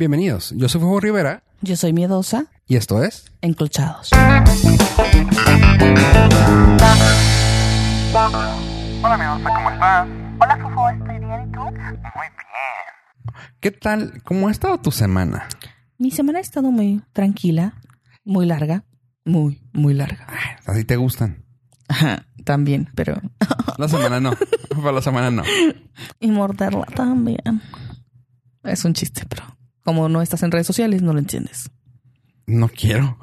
Bienvenidos, yo soy Fuego Rivera Yo soy miedosa, y esto es... encolchados. Hola, mi Rosa, ¿cómo estás? Hola, Fofo, estoy bien, ¿y tú? Muy bien. ¿Qué tal? ¿Cómo ha estado tu semana? Mi semana ha estado muy tranquila, muy larga, muy, muy larga. Así te gustan. Ajá, también, pero... La semana no. Para la semana no. y morderla también. Es un chiste, pero como no estás en redes sociales, no lo entiendes. No quiero.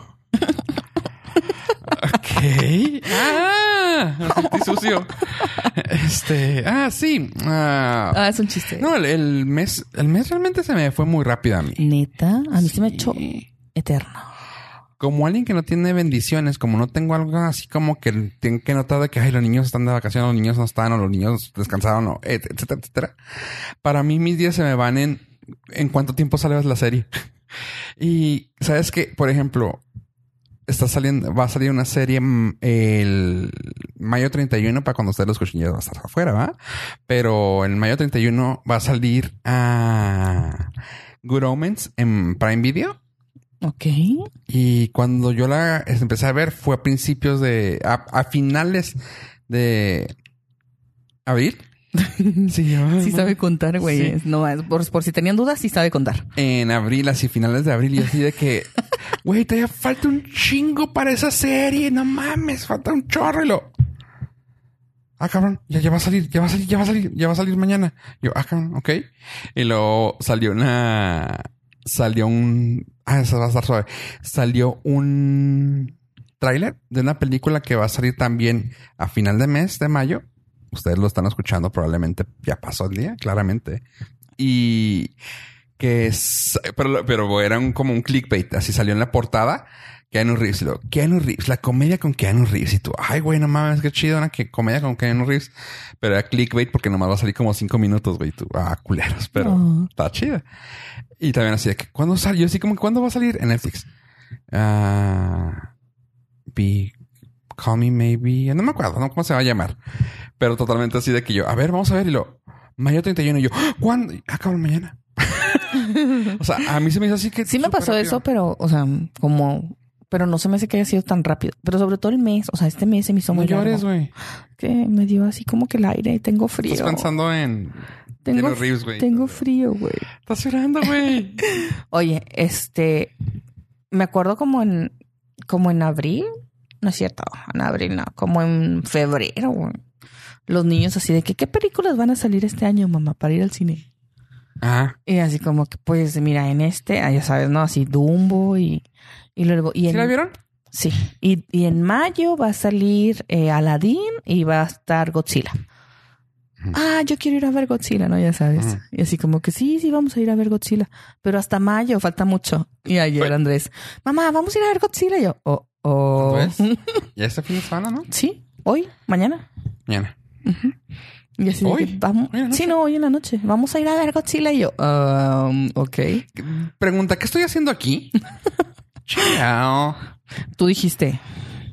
ok. Ah, me sentí sucio. Este. Ah, sí. Ah, Ah, es un chiste. no, el, el mes, el mes realmente se me fue muy rápido a mí. Neta, a mí se me ha hecho Sí. eterno. Como alguien que no tiene bendiciones, como no tengo algo así como que tengo que notar de que ay, los niños están de vacaciones, los niños no están, o los niños descansaron, o etcétera, etcétera. Para mí mis días se me van en en cuánto tiempo sale la serie. y sabes que, por ejemplo, está saliendo, va a salir una serie mm, el mayo 31 para cuando ustedes los escuchen ya va a estar afuera, ¿va? Pero el mayo 31 va a salir a Good Omens en Prime Video. Ok. Y cuando yo la empecé a ver fue a principios de, a, a finales de abril. Sí, yo- Sí sabe contar, güey. Sí. No, por, por si tenían dudas, sí sabe contar. En abril, así finales de abril, y así de que, güey, todavía falta un chingo para esa serie, no mames, falta un chorro y lo. Ah, cabrón, ya, ya va a salir, ya va a salir, ya va a salir, ya va a salir mañana. Yo, ah, cabrón, ok. Y luego salió una, salió un, ah, eso va a estar suave. Salió un tráiler de una película que va a salir también a final de mes de mayo. Ustedes lo están escuchando, probablemente ya pasó el día, claramente. Y que es, pero, pero era un, como un clickbait, así salió en la portada. Keanu Reeves, y luego, Keanu Reeves, la comedia con Keanu Reeves. Y tú, ay, güey, no mames, qué chido, una que comedia con Keanu Reeves. Pero era clickbait porque nomás va a salir como cinco minutos, güey. y Tú, ah, culeros, pero Oh. está chida. Y también así de que, ¿cuándo salió? Así como, ¿cuándo va a salir en Netflix? Ah, be, call me maybe, no me acuerdo, ¿no? ¿Cómo se va a llamar? Pero totalmente así de que yo, a ver, vamos a ver. Y lo, mayo 31. Y yo, "¡Ah! ¿cuándo? Ah, cabrón, mañana. o sea, a mí se me hizo así que. Sí me pasó rápido. eso, pero, o sea, como... Pero no se me hace que haya sido tan rápido. Pero sobre todo el mes. O sea, este mes se me hizo No muy llores, largo. güey. Que me dio así como que el aire y tengo frío. Estás pensando en tengo, Reeves, güey. tengo frío, güey. Estás llorando, güey. Oye, este... Me acuerdo como en... Como en abril. No es cierto. En abril, no. Como en febrero. Los niños así de que, ¿qué películas van a salir este año, mamá, para ir al cine? ah, Y así como que, pues, mira, en este, ah, ya sabes, ¿no? Así Dumbo y, y luego... Y ¿sí en, la vieron? Sí. Y, y en mayo va a salir eh, Aladdin y va a estar Godzilla. Ah, yo quiero ir a ver Godzilla, ¿no? Ya sabes. Y así como que sí, sí, vamos a ir a ver Godzilla. Pero hasta mayo falta mucho. Y ayer Pues- Andrés, mamá, vamos a ir a ver Godzilla. Y yo, oh, oh. Pues, ya este fin de semana, ¿no? Sí, hoy, mañana. Mañana. Y así ¿Hoy? que vamos. ¿Hoy Sí, no, hoy en la noche. Vamos a ir a ver Godzilla. Y yo, um, ok. Pregunta, ¿qué estoy haciendo aquí? Chao. Tú dijiste,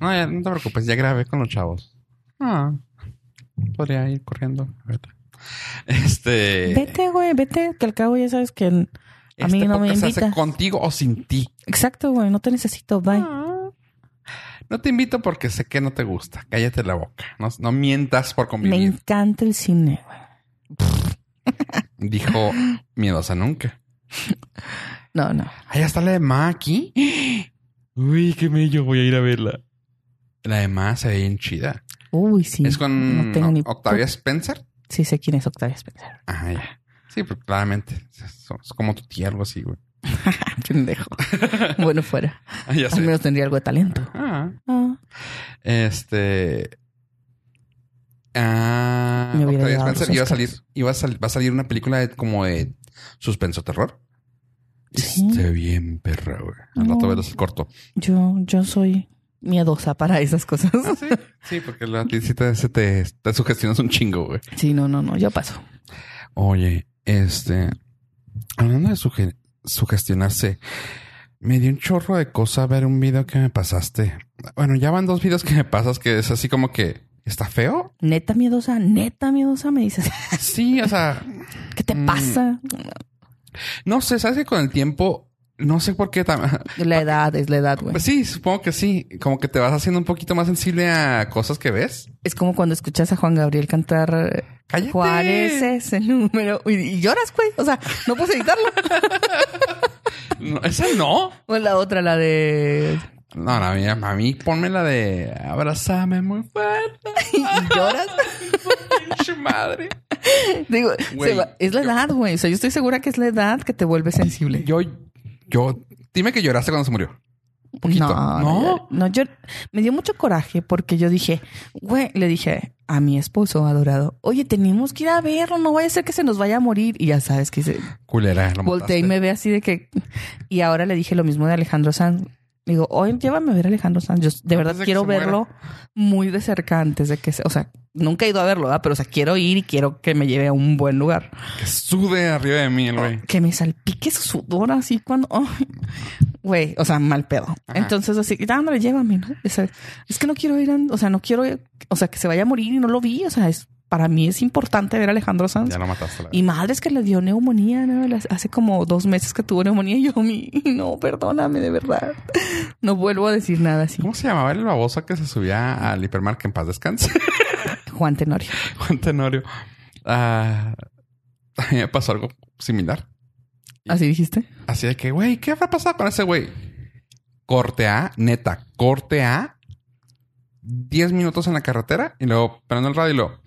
No, ya, no te preocupes, ya grabé con los chavos. Ah, podría ir corriendo. ahorita. Este. vete, güey, vete, que al cabo ya sabes que a mí este no me podcast se hace invita. contigo o sin ti. Exacto, güey, no te necesito, bye. Ah. No te invito porque sé que no te gusta. Cállate la boca. No, no mientas por Me convivir. encanta el cine, güey. Dijo miedosa nunca. No, no. Ahí está la de Ma aquí. Uy, qué mello. Voy a ir a verla. La de Ma se ve bien chida. Uy, sí. es con No tengo ni Octavia Spencer. Sí, sé quién es Octavia Spencer. Ah, ya. Sí, pues claramente. Es, es como tu tía, algo así, güey. Pendejo. bueno, fuera. Ah, Al menos tendría algo de talento. Ah, Ah, este. Ah, Me hubiera Octavia llevado Spencer los iba a salir, Oscars. iba a sal- va a salir una película de, como de suspenso terror. Sí. Bien perra, güey. Al No. rato verás el corto. yo, yo soy miedosa para esas cosas. Ah, sí. Sí, porque la ti sí te, se te, te sugestionas un chingo, güey. Sí, no, no, no. Yo paso. Oye, este. Hablando de suge- sugestionarse, me dio un chorro de cosa ver un video que me pasaste. Bueno, ya van dos videos que me pasas que es así como que está feo. Neta miedosa, neta miedosa, me dices. Sí, o sea, ¿Qué te Mm. pasa? No sé, sabes que con el tiempo, no sé por qué La edad es la edad, güey. Pues sí, supongo que sí. Como que te vas haciendo un poquito más sensible a cosas que ves. Es como cuando escuchas a Juan Gabriel cantar ¡Cállate! Juárez es el número y, y lloras, güey. O sea, no puedes evitarlo. No, esa no. o la otra, la de No, no, a mí, a mí ponme la de abrázame muy fuerte. y lloras. Madre. Digo, va- es la edad, güey. O sea, yo estoy segura que es la edad que te vuelve sensible. Yo, yo, dime que lloraste cuando se murió. Un poquito. No, no, no, yo me dio mucho coraje porque yo dije, güey, le dije a mi esposo adorado, oye, tenemos que ir a verlo, no vaya a ser que se nos vaya a morir. Y ya sabes que se Culera, lo volteé y me ve así de que. Y ahora le dije lo mismo de Alejandro Sanz. Digo, oye, llévame a ver a Alejandro Sanz. Yo de verdad quiero muera. verlo muy de cerca antes de que se. O sea, nunca he ido a verlo, ¿verdad? Pero o sea, quiero ir y quiero que me lleve a un buen lugar. Que sude arriba de mí el güey. Que me salpique su sudor así cuando. ay, Güey, o sea, mal pedo. Ajá. Entonces, así, dándole, llévame, ¿no? O sea, es que no quiero ir, a- o sea, no quiero, o sea, que se vaya a morir y no lo vi. O sea, es, para mí es importante ver a Alejandro Sanz. Ya lo mataste. Y madre es que le dio neumonía, ¿no? Hace como dos meses que tuvo neumonía y yo, mi, no, perdóname, de verdad. No vuelvo a decir nada así. ¿Cómo se llamaba el baboso que se subía al hipermar que en paz descanse? Juan Tenorio. Juan Tenorio. Ah, a mí me pasó algo similar. ¿Así dijiste? Así de que, güey, ¿qué habrá pasado con ese güey? Corte A, neta, corte A. 10 minutos en la carretera y luego prendo el radio y lo.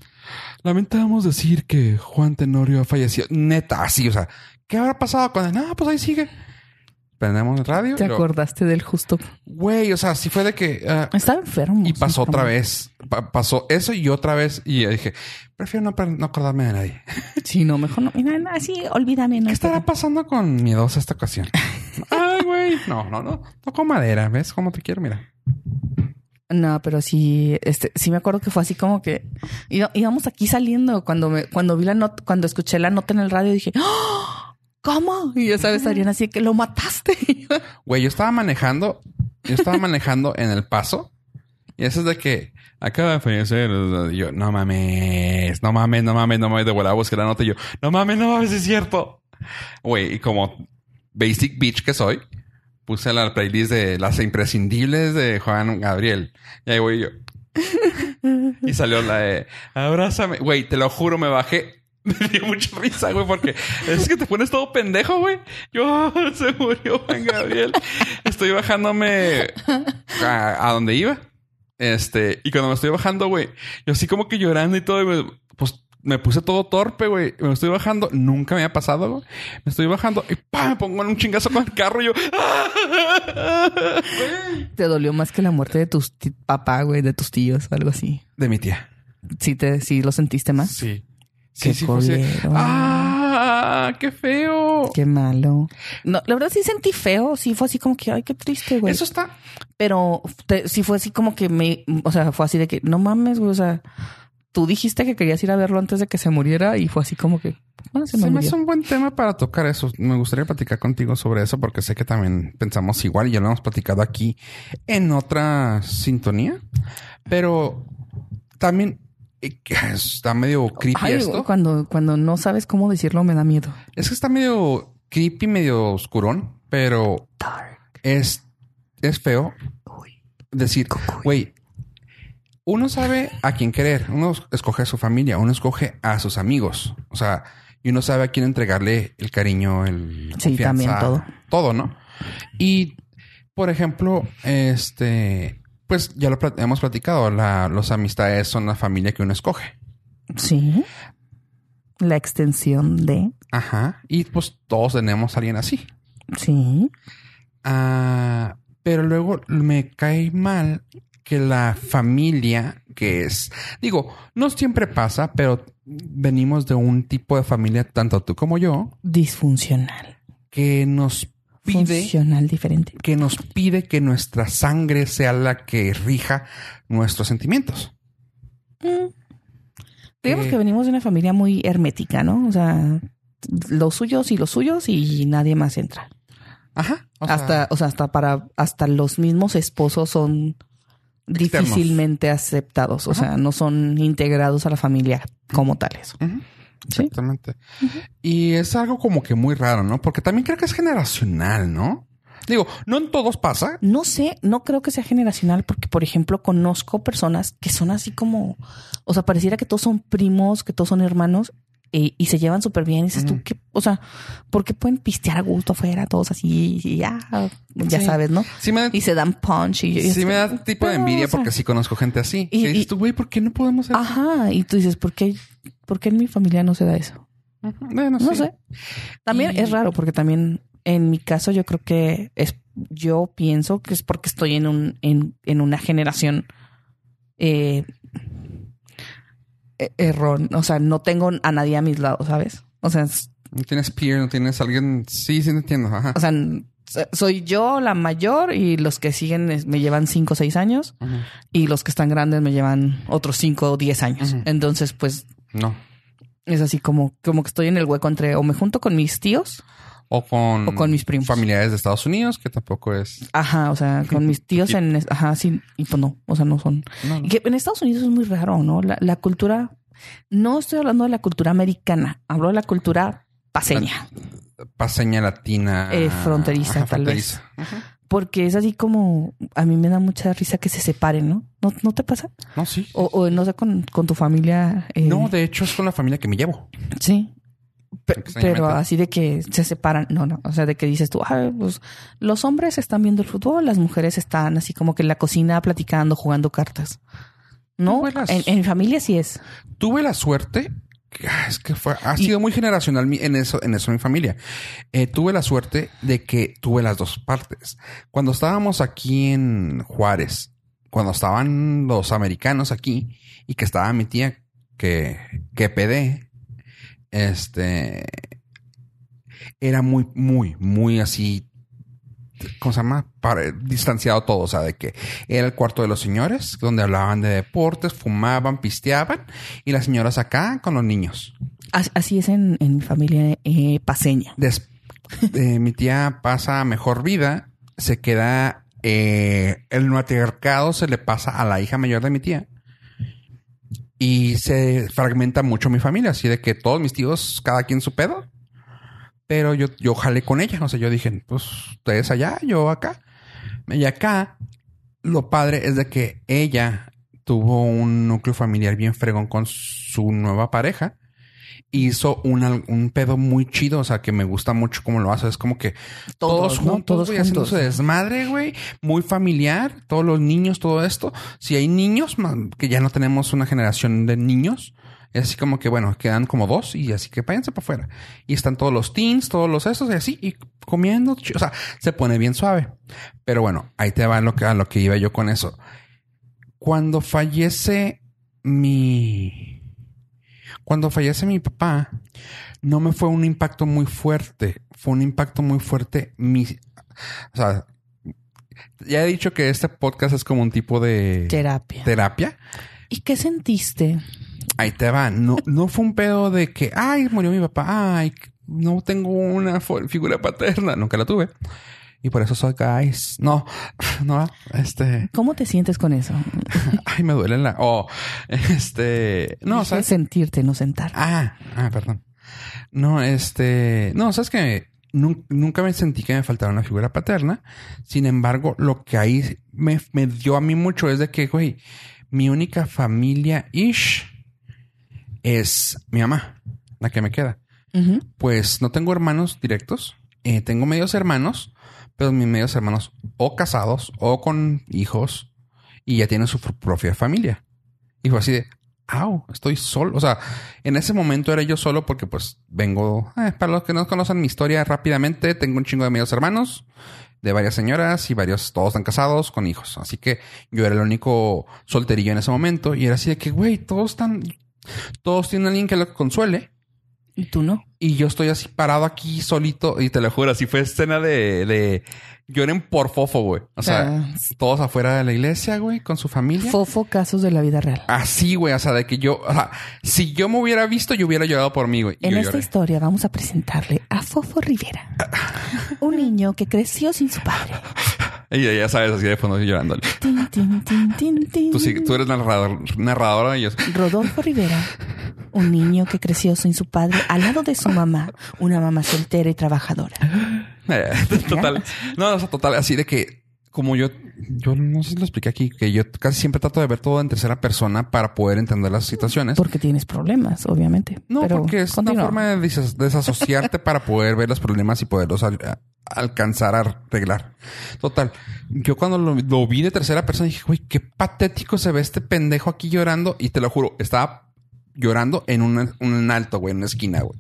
Lamentamos decir que Juan Tenorio ha fallecido. Neta, así, o sea, ¿qué habrá pasado con él? No, pues ahí sigue. Prendemos el radio. ¿Te acordaste del justo? Güey, o sea, sí fue de que. ah, Estaba enfermo. y pasó otra vez. Pa- pasó eso y otra vez. Y dije, prefiero no, no acordarme de nadie. Sí, no, mejor no. Mira, no, sí, olvídame. No ¿Qué estará pasando con miedosa esta ocasión? Ay, güey. No, no, no. Toco madera. ¿Ves cómo te quiero? Mira. No, pero sí, este, sí me acuerdo que fue así como que íbamos aquí saliendo cuando me, cuando vi la nota, cuando escuché la nota en el radio dije, ¡Ah! ¿Cómo? Y ya sabes, Ariana, así que lo mataste. Güey, yo estaba manejando. Yo estaba manejando en el paso. Y eso es de que acaba de fallecer. Y yo, no mames, no mames, no mames, no mames. De volada busqué la nota y yo, no mames, no mames, es cierto. Güey, y como basic bitch que soy, puse la playlist de las imprescindibles de Juan Gabriel. Y ahí voy yo. Y salió la de abrázame. Güey, te lo juro, me bajé. Me dio mucha risa, güey, porque es que te pones todo pendejo, güey. Yo se murió Juan Gabriel. Estoy bajándome a, a donde iba. Este, y cuando me estoy bajando, güey, yo así como que llorando y todo, y me- pues me puse todo torpe, güey. Me estoy bajando, nunca me ha pasado, güey. Me estoy bajando y pa, me pongo en un chingazo con el carro y yo. Te dolió más que la muerte de tus papá, güey, de tus tíos o algo así. De mi tía. Sí, te, sí lo sentiste más. Sí. Qué Sí. ¡Ah! ¡Qué feo! Qué malo. No, la verdad sí sentí feo. Sí fue así como que, ay, qué triste, güey. Eso está. Pero te- sí fue así como que me, o sea, fue así de que, no mames, güey, o sea, tú dijiste que querías ir a verlo antes de que se muriera y fue así como que, ah, se Se me me murió. hace un buen tema para tocar eso. Me gustaría platicar contigo sobre eso porque sé que también pensamos igual y ya lo hemos platicado aquí en otra sintonía. Pero también está medio creepy Ay, esto. cuando, cuando no sabes cómo decirlo me da miedo. Es que está medio creepy, medio oscurón, pero es, es feo decir, güey, uno sabe a quién querer, uno escoge a su familia, uno escoge a sus amigos, o sea, y uno sabe a quién entregarle el cariño, el Sí, confianza, también todo. todo, ¿no? Y por ejemplo, este, pues ya lo hemos platicado, la, los amistades son la familia que uno escoge. Sí. La extensión de, Ajá. Y pues todos tenemos a alguien así. sí. Ah, pero luego me cae mal que la familia que es, digo, no siempre pasa, pero venimos de un tipo de familia, tanto tú como yo, Disfuncional. que nos pide, Funcional diferente. que nos pide que nuestra sangre sea la que rija nuestros sentimientos. Mm. Digamos Eh. que venimos de una familia muy hermética, ¿no? O sea, los suyos y los suyos y nadie más entra. Ajá. o sea, hasta, o sea, hasta para, hasta los mismos esposos son Externos. difícilmente aceptados. O Ajá. sea, no son integrados a la familia como tales. Sí. Exactamente. Y es algo como que muy raro, ¿no? Porque también creo que es generacional, ¿no? Digo, no en todos pasa. No sé, no creo que sea generacional porque, por ejemplo, conozco personas que son así como, o sea, pareciera que todos son primos, que todos son hermanos eh, y se llevan súper bien. Y dices tú, que, o sea, ¿por qué pueden pistear a gusto afuera todos así? Y ya, ya Sí. sabes, ¿no? Sí me da, Y se dan punch y, y sí me da tipo de pero, envidia o sea, porque sí conozco gente así. y- Y, dices y- tú, güey, ¿por qué no podemos hacer eso? Ajá, y tú dices, ¿por qué, ¿por qué en mi familia no se da eso? Bueno, No sí. sé. También Y- es raro porque también en mi caso yo creo que es, yo pienso que es porque estoy en un, en, en una generación eh, error, o sea, no tengo a nadie a mis lados, ¿sabes? O sea, es- No tienes peer, no tienes alguien. Sí, sí, entiendo. Ajá. o sea, soy yo la mayor y los que siguen me llevan cinco o seis años y los que están grandes me llevan otros cinco o diez años. Ujú. Entonces, pues No. es así como, como que estoy en el hueco entre o me junto con mis tíos O con, O con mis primos. familiares de Estados Unidos, que tampoco es. Ajá, o sea, con mis tíos en... Ajá, sí, y pues no, o sea, no son... No, Y que en Estados Unidos es muy raro, ¿no? La, la cultura... No estoy hablando de la cultura americana, hablo de la cultura paseña, Paseña latina. Eh, fronteriza, tal fronteriza. porque es así como... A mí me da mucha risa que se separen, ¿no? ¿No, no te pasa? No, sí. O, o no sé, con, con tu familia... eh, No, de hecho es con la familia que me llevo. Sí. Pero así de que se separan, no, no, o sea, de que dices tú, "Ay, pues los hombres están viendo el fútbol, las mujeres están así como que en la cocina platicando, jugando cartas. No, Buenas. en, en mi familia sí es. Tuve la suerte. ah, Es que fue, ha sido muy generacional en eso, en eso mi familia. Eh, tuve la suerte de que tuve las dos partes. Cuando estábamos aquí en Juárez, cuando estaban los americanos aquí y que estaba mi tía que, que pedé, este, era muy, muy, muy así, ¿cómo se llama? Para- distanciado todo, o sea, de que era el cuarto de los señores, donde hablaban de deportes, fumaban, pisteaban, y las señoras acá con los niños. As- Así es en, en mi familia eh, paseña. Eh, mi tía pasa mejor vida, se queda, eh, el matriarcado se le pasa a la hija mayor de mi tía. Y se fragmenta mucho mi familia, así de que todos mis tíos, cada quien su pedo. Pero yo, yo jalé con ella, o sea, yo dije, pues ustedes allá, yo acá. Y acá, lo padre es de que ella tuvo un núcleo familiar bien fregón con su nueva pareja hizo una- un pedo muy chido, o sea, que me gusta mucho cómo lo hace. Es como que todos, Todos, ¿no? juntos, Todos güey, haciendo juntos. su desmadre, güey, muy familiar, todos los niños, todo esto. Si hay niños, que ya no tenemos una generación de niños, es así como que, bueno, quedan como dos y así que váyanse para afuera. Y están todos los teens, todos los estos y así, y comiendo, o sea, se pone bien suave. Pero bueno, ahí te va lo que, a lo que iba yo con eso. Cuando fallece mi... Cuando fallece mi papá, no me fue un impacto muy fuerte. Fue un impacto muy fuerte. Mi, o sea, ya he dicho que este podcast es como un tipo de Terapia. terapia. ¿Y qué sentiste? Ahí te va. No, no fue un pedo de que, ay, murió mi papá. Ay, no tengo una figura paterna. Nunca la tuve. Y por eso soy guys. No, no, este, ¿Cómo te sientes con eso? ay, me duele la, oh, este, no, ¿sabes? sentirte, no sentar. Ah, ah, perdón. No, este, no, sabes que nunca me sentí que me faltara una figura paterna. Sin embargo, lo que ahí me, me dio a mí mucho es de que, güey, mi única familia ish es mi mamá, la que me queda. Pues no tengo hermanos directos. Eh, tengo medios hermanos, pero mis medios hermanos o casados o con hijos y ya tienen su pr- propia familia. Y fue así de, au, estoy solo. O sea, en ese momento era yo solo porque pues vengo, eh, para los que no conocen mi historia rápidamente, tengo un chingo de medios hermanos, de varias señoras y varios, todos están casados con hijos. Así que yo era el único solterillo en ese momento y era así de que, güey, todos están, todos tienen alguien que lo consuele. ¿Y tú no? Y yo estoy así parado aquí solito. Y te lo juro, así fue escena de, de lloren por fofo, güey. O sea, Ah. todos afuera de la iglesia, güey, con su familia. Fofo casos de la vida real. Así, güey. O sea, de que yo, o sea, si yo me hubiera visto, yo hubiera llorado por mí, güey. En esta lloré. historia vamos a presentarle a Fofo Rivera, un niño que creció sin su padre. Y ya, sabes, así de fondo llorándole. Tin, tin, tin. Tú, sí- tú eres narrador, narradora y yo. Rodolfo Rivera, un niño que creció sin su padre al lado de su mamá, una mamá soltera y trabajadora. Eh, total. No, o sea, total. Así de que, como yo, yo no sé si lo expliqué aquí, que yo casi siempre trato de ver todo en tercera persona para poder entender las situaciones. Porque tienes problemas, obviamente. No, Pero porque es continúa. una forma de des- desasociarte para poder ver los problemas y poderlos al- alcanzar a arreglar. Total. Yo cuando lo, lo vi de tercera persona dije, güey, qué patético se ve este pendejo aquí llorando. Y te lo juro, estaba llorando en un, un alto, güey, en una esquina, güey.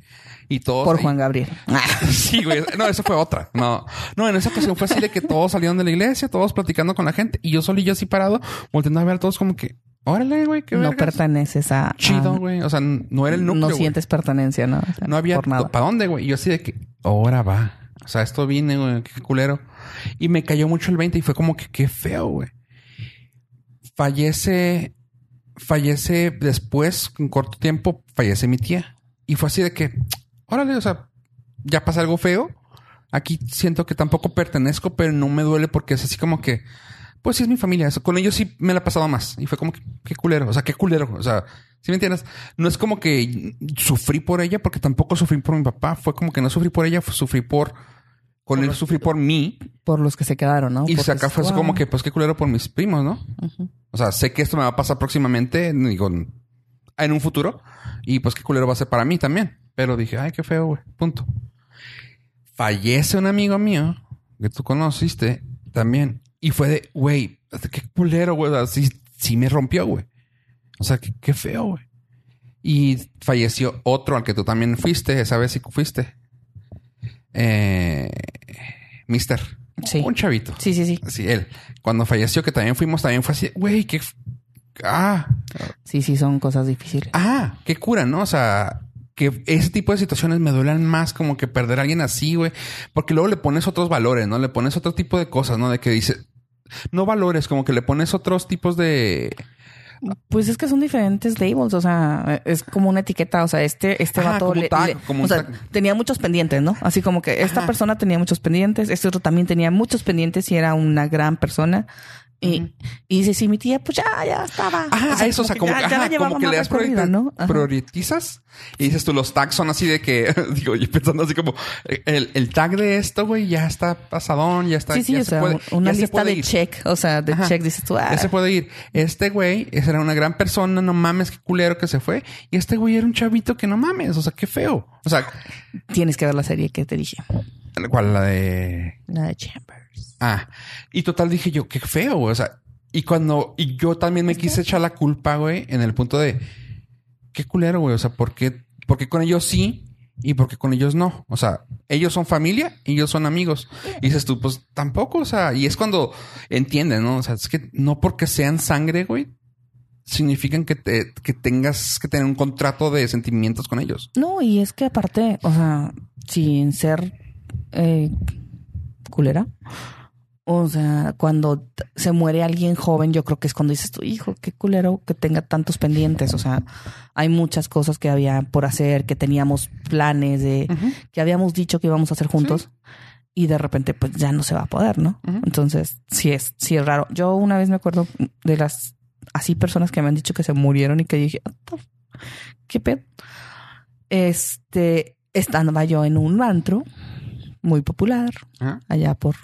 Y todos Por Juan Gabriel. Sí, güey. No, esa fue otra. No, no, en esa ocasión fue así de que todos salieron de la iglesia, todos platicando con la gente y yo solillo así parado, volteando a ver a todos como que, órale, güey, qué no vergas. perteneces a... Chido, güey. O sea, no era el núcleo. no sientes pertenencia, ¿no? O sea, No había para dónde, güey. Y yo así de que ahora va. O sea, esto viene, güey, qué culero. Y me cayó mucho el 20 y fue como que qué feo, güey. Fallece, fallece después, en corto tiempo, fallece mi tía. Y fue así de que, órale, o sea, ya pasa algo feo. Aquí siento que tampoco pertenezco, pero no me duele porque es así como que, pues sí es mi familia. Eso, con ellos sí me la he pasado más. Y fue como que, qué culero. O sea, qué culero. O sea, ¿sí me entiendes? No es como que sufrí por ella porque tampoco sufrí por mi papá. Fue como que no sufrí por ella, sufrí por... Con él sufrí por mí. Por los que se quedaron, ¿no? Y acá es- fue wow. como que, pues qué culero por mis primos, ¿no? O sea, sé que esto me va a pasar próximamente, digo, en un futuro. Y pues qué culero va a ser para mí también. Pero dije, ay, qué feo, güey. Punto. Fallece un amigo mío que tú conociste también. Y fue de, güey, qué culero, güey. O sí, sí me rompió, güey. O sea, qué, qué feo, güey. Y falleció otro al que tú también fuiste, esa vez sí fuiste. Eh, Mister. Sí. Un chavito. Sí, sí, sí. Sí, él. Cuando falleció, que también fuimos, también fue así, güey, qué. Ah, Sí, sí, son cosas difíciles. ah, qué cura, ¿no? O sea, que ese tipo de situaciones me duelen más como que perder a alguien así, güey. Porque luego le pones otros valores, ¿no? Le pones otro tipo de cosas, ¿no? De que dice. No valores, como que le pones otros tipos de. Pues es que son diferentes labels, o sea, es como una etiqueta, o sea, este, este Ajá, vato como le- tag, le- como o sea, tag. tenía muchos pendientes, ¿no? Así como que esta Ajá. persona tenía muchos pendientes, este otro también tenía muchos pendientes y era una gran persona. Y, y dice, sí, mi tía, pues ya, ya estaba. Ajá, O sea, eso, o sea, como, que, ya ajá, como que le das recorrida, priori- ¿no? Ajá. prioritizas y dices tú, los tags son así de que, digo, yo pensando así como, el, el tag de esto, güey, ya está pasadón, ya está. Sí, sí, ya o se sea, puede- una ya se lista puede de ir. check, o sea, de Ajá. check, dices tú, ah, Ya se puede ir. Este güey, era una gran persona, no mames, qué culero que se fue. Y este güey era un chavito que no mames, o sea, qué feo. O sea, tienes que ver la serie que te dije, ¿cuál? La de. la de Chambers. Ah, y total dije yo, qué feo, güey. O sea, y cuando, y yo también me quise echar la culpa, güey, en el punto de, qué culero, güey. O sea, ¿por qué, por qué con ellos sí y por qué con ellos no? O sea, ellos son familia y ellos son amigos. Y dices tú, pues tampoco, o sea, y es cuando entienden, ¿no? O sea, es que no porque sean sangre, güey, significan que, te, que tengas que tener un contrato de sentimientos con ellos. No, y es que aparte, o sea, sin ser eh, culera, o sea, cuando se muere alguien joven, yo creo que es cuando dices tu hijo, qué culero que tenga tantos pendientes. O sea, hay muchas cosas que había por hacer, que teníamos planes de, que habíamos dicho que íbamos a hacer juntos. Y de repente, pues ya no se va a poder, ¿no? Entonces, sí es, sí es raro. Yo una vez me acuerdo de las así personas que me han dicho que se murieron y que dije, "What the f- ¿qué pedo? Este, estaba yo en un antro muy popular allá por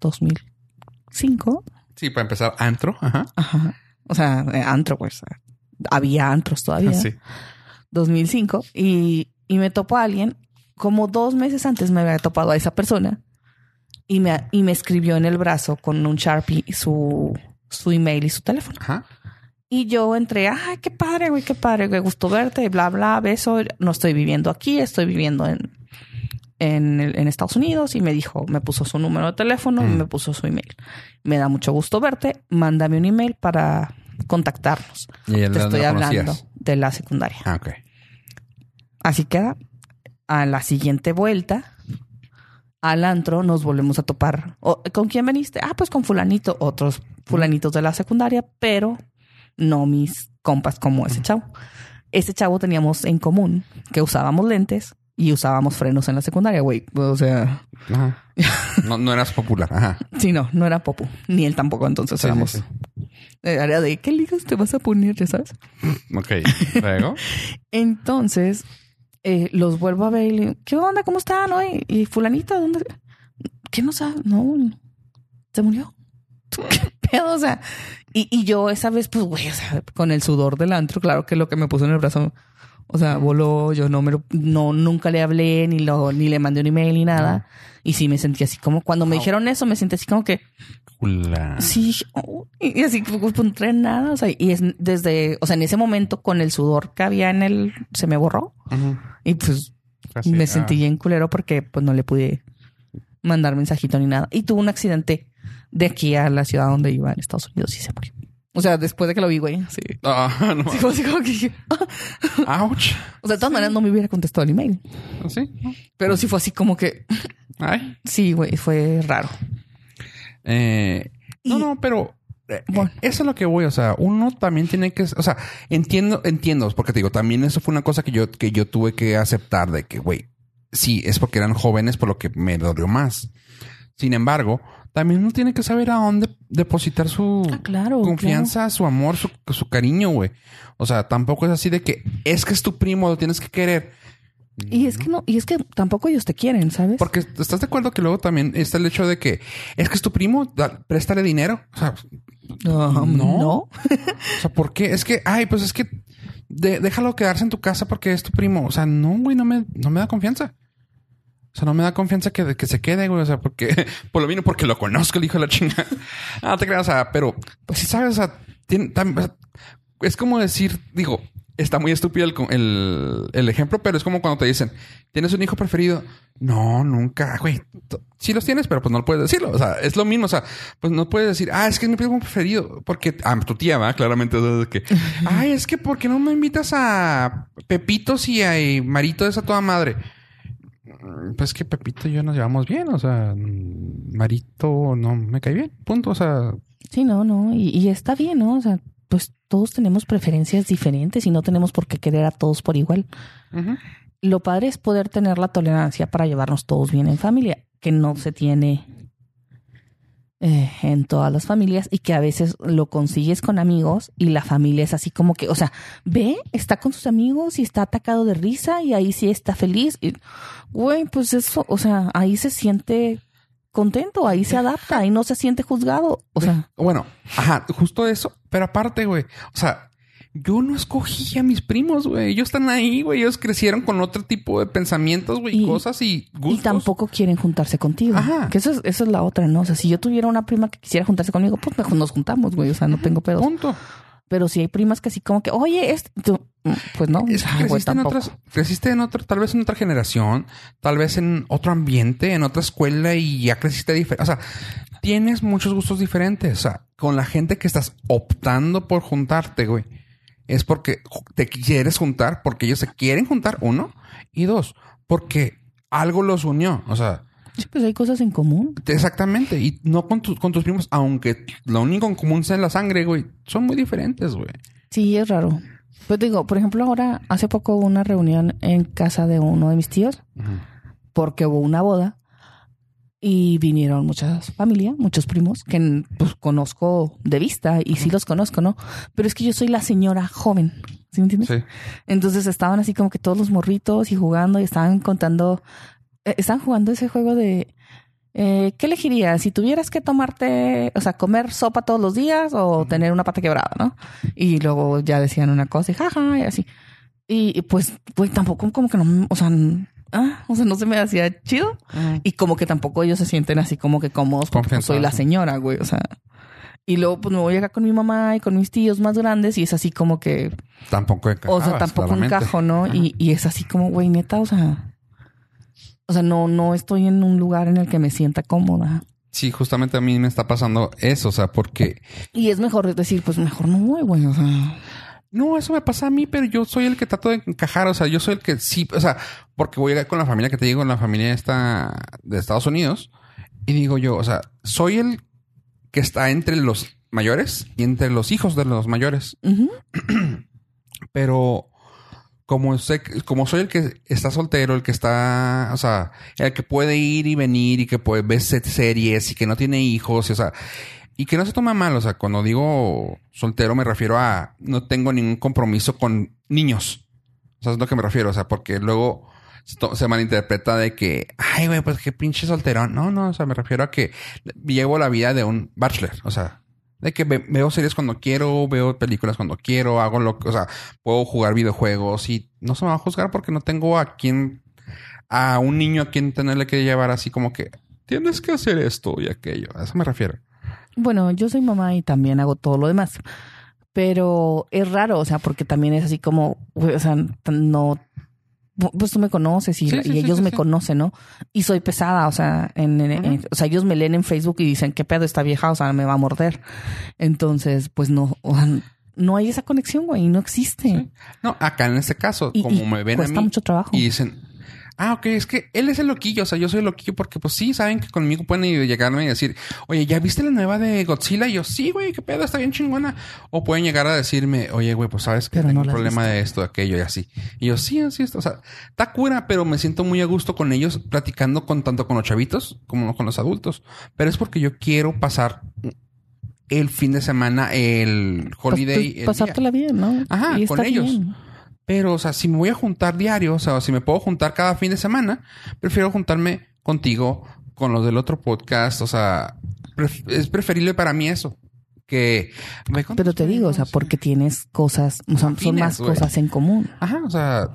2005. Sí, para empezar, antro. Ajá. Ajá. O sea, eh, antro, pues. Había antros todavía. Sí. 2005. Y, y me topó a alguien. Como dos meses antes me había topado a esa persona. Y me, y me escribió en el brazo con un Sharpie su, su email y su teléfono. Ajá. Y yo entré, ay, qué padre, güey, qué padre, qué gusto verte, bla, bla, beso. No estoy viviendo aquí, estoy viviendo en, en, el- en Estados Unidos. Y me dijo, me puso su número de teléfono y Mm. me puso su email. Me da mucho gusto verte, mándame un email para contactarnos. Y Te estoy hablando conocías. de la secundaria. Ah. Así queda. A la siguiente vuelta, al antro, nos volvemos a topar. ¿Con quién veniste? Ah, pues con fulanito. Otros fulanitos de la secundaria, pero no mis compas como ese chavo. Ese chavo teníamos en común que usábamos lentes y usábamos frenos en la secundaria, güey. O sea, Ajá. No, no eras popular. Ajá. sí, no, no era Popu. Ni él tampoco, entonces Sí, éramos sí, Eh, Área de qué ligas te vas a poner, ya sabes. Ok. Luego. Entonces, eh, los vuelvo a ver y le digo, ¿qué onda? ¿Cómo están hoy? Y fulanita, ¿dónde? ¿Qué no sabe? No, se murió. ¿Qué pedo? O sea, y, y yo esa vez, pues, güey, o sea, con el sudor del antro, claro que lo que me puso en el brazo, o sea, voló, yo no me lo, no, nunca le hablé, ni lo, ni le mandé un email ni nada. Y sí me sentí así como, cuando me dijeron eso, me sentí así como que. Sí, oh, y así pues, pues, no trae nada, o sea, y es desde, o sea, en ese momento con el sudor que había en el, se me borró Ujú. y pues Así, me ah. sentí bien culero porque pues no le pude mandar mensajito ni nada. Y tuvo un accidente de aquí a la ciudad donde iba en Estados Unidos y se murió. O sea, después de que lo vi, güey, sí. Ah, no. Sí, como, así como que. Ouch. O sea, de todas maneras no me hubiera contestado el email. Sí. Pero sí fue así como que, Ay. sí, güey, fue raro. Eh, no, Y- no, pero eh, Bueno. eso es lo que voy. O sea, uno también tiene que, o sea, entiendo, entiendo, porque te digo, también eso fue una cosa que yo, que yo tuve que aceptar de que, güey, sí, es porque eran jóvenes, por lo que me dolió más. Sin embargo, también uno tiene que saber a dónde depositar su Ah, claro, confianza, su amor, su, su cariño, güey. O sea, tampoco es así de que es que es tu primo, lo tienes que querer. Y es que no, y es que tampoco ellos te quieren, ¿sabes? Porque estás de acuerdo que luego también está el hecho de que es que es tu primo, da- préstale dinero. O sea, no. no. no. O sea, ¿por qué? Es que, ay, pues es que de- déjalo quedarse en tu casa porque es tu primo. O sea, no, güey, no me, no me da confianza. O sea, no me da confianza que, que se quede, güey. O sea, porque, por lo mismo, porque lo conozco, el hijo de la chinga. Ah, te creas, o sea, pero, pues sí sabes, o sea, tiene, tam- o sea, es como decir, digo, está muy estúpido el, el, el ejemplo, pero es como cuando te dicen, ¿tienes un hijo preferido? No, nunca, güey. Sí los tienes, pero pues no puedes decirlo. O sea, es lo mismo. O sea, pues no puedes decir, ah, es que es mi primo preferido. Porque, ah, tu tía va, claramente. de que, ay, es que ¿por qué no me invitas a Pepitos y a y Marito de esa toda madre? Pues que Pepito y yo nos llevamos bien. O sea, Marito no me cae bien. Punto. O sea, Sí, no, no. Y, y está bien, ¿no? O sea, pues todos tenemos preferencias diferentes y no tenemos por qué querer a todos por igual. Lo padre es poder tener la tolerancia para llevarnos todos bien en familia, que no se tiene eh, en todas las familias y que a veces lo consigues con amigos y la familia es así como que, o sea, ve, está con sus amigos y está atacado de risa y ahí sí está feliz. Y, güey, pues eso, o sea, ahí se siente contento, ahí se adapta, ahí no se siente juzgado. O sea, Bueno, ajá, justo eso. Pero aparte, güey, o sea, yo no escogí a mis primos, güey. Ellos están ahí, güey. Ellos crecieron con otro tipo de pensamientos, güey, Y- cosas y gustos. Y tampoco quieren juntarse contigo. Ajá. Que eso es, eso es la otra, ¿no? O sea, si yo tuviera una prima que quisiera juntarse conmigo, pues mejor nos juntamos, güey. O sea, no tengo pedos. Punto. Pero si hay primas que así como que, oye, este, tú, pues no. Es que Ay, güey, creciste en otras, creciste en otra, tal vez en otra generación, tal vez en otro ambiente, en otra escuela y ya creciste diferente. O sea, tienes muchos gustos diferentes. O sea, con la gente que estás optando por juntarte, güey, es porque te quieres juntar, porque ellos se quieren juntar, uno, y dos, porque algo los unió. O sea, Sí, pues hay cosas en común. exactamente. Y no con, tus con tus primos, aunque lo único en común sea la sangre, güey, son muy diferentes, güey. Sí, es raro. Pues digo, por ejemplo, ahora hace poco hubo una reunión en casa de uno de mis tíos porque hubo una boda y vinieron muchas familias, muchos primos que pues conozco de vista y sí los conozco, ¿no? Pero es que yo soy la señora joven, ¿sí me entiendes? Sí. Entonces estaban así como que todos los morritos y jugando y estaban contando, eh, estaban jugando ese juego de eh, ¿qué elegirías? Si tuvieras que tomarte, o sea, comer sopa todos los días o tener una pata quebrada, ¿no? Y luego ya decían una cosa y jaja y así. Y pues, pues tampoco como que no, me- o sea, ah, o sea, no se me hacía chido. Y como que tampoco ellos se sienten así como que cómodos porque pues, soy la señora, güey, o sea. Y luego pues me voy acá con mi mamá y con mis tíos más grandes y es así como que, Tampoco o encajabas, sea, tampoco claramente. encajo, ¿no? Y, y es así como, güey, neta, o sea, o sea, no, no estoy en un lugar en el que me sienta cómoda. Sí, justamente a mí me está pasando eso, o sea, porque Y es mejor decir, pues mejor no voy, güey, o sea. No, eso me pasa a mí, pero yo soy el que trato de encajar, o sea, yo soy el que sí, o sea, porque voy a ir con la familia que te digo, la familia esta de Estados Unidos, y digo yo, o sea, soy el que está entre los mayores y entre los hijos de los mayores, pero como sé, como soy el que está soltero, el que está, o sea, el que puede ir y venir y que puede ver se- series y que no tiene hijos, y, o sea, Y que no se toma mal, o sea, cuando digo soltero me refiero a no tengo ningún compromiso con niños. O sea, es lo que me refiero, o sea, porque luego se malinterpreta de que, ay, güey, pues qué pinche solterón. No, no, o sea, me refiero a que llevo la vida de un bachelor, o sea, de que ve- veo series cuando quiero, veo películas cuando quiero, hago lo que, o sea, puedo jugar videojuegos y no se me va a juzgar porque no tengo a quien, a un niño a quien tenerle que llevar así como que tienes que hacer esto y aquello. A eso me refiero. Bueno, yo soy mamá y también hago todo lo demás. Pero es raro, o sea, porque también es así como, o sea, no, pues tú me conoces y, Sí, sí, y sí, ellos sí, me conocen, ¿no? Y soy pesada, o sea, en, en- en- o sea, ellos me leen en Facebook y dicen, ¿qué pedo esta vieja? O sea, me va a morder. Entonces, pues no, o sea, no hay esa conexión, güey, no existe. No, acá en este caso, Y- como y me ven a cuesta mí mucho trabajo. y dicen, ah, ok, es que él es el loquillo, o sea, yo soy el loquillo porque pues sí, saben que conmigo pueden llegarme y decir, oye, ¿ya viste la nueva de Godzilla? Y yo, sí, güey, qué pedo, está bien chingona. O pueden llegar a decirme, oye, güey, pues sabes que Pero tengo no un problema de esto, de aquello y así. Y yo, sí, así está. O sea, está cura, pero me siento muy a gusto con ellos platicando con tanto con los chavitos como con los adultos. Pero es porque yo quiero pasar el fin de semana, el holiday. pues, el día. pasártela bien, ¿no? Ajá, Y con ellos. bien. Pero, o sea, si me voy a juntar diario, o sea, si me puedo juntar cada fin de semana, prefiero juntarme contigo, con los del otro podcast. O sea, pref- es preferible para mí eso. Que... con Pero te digo, o sea, porque tienes cosas, o sea, son más cosas en común. Ajá, o sea,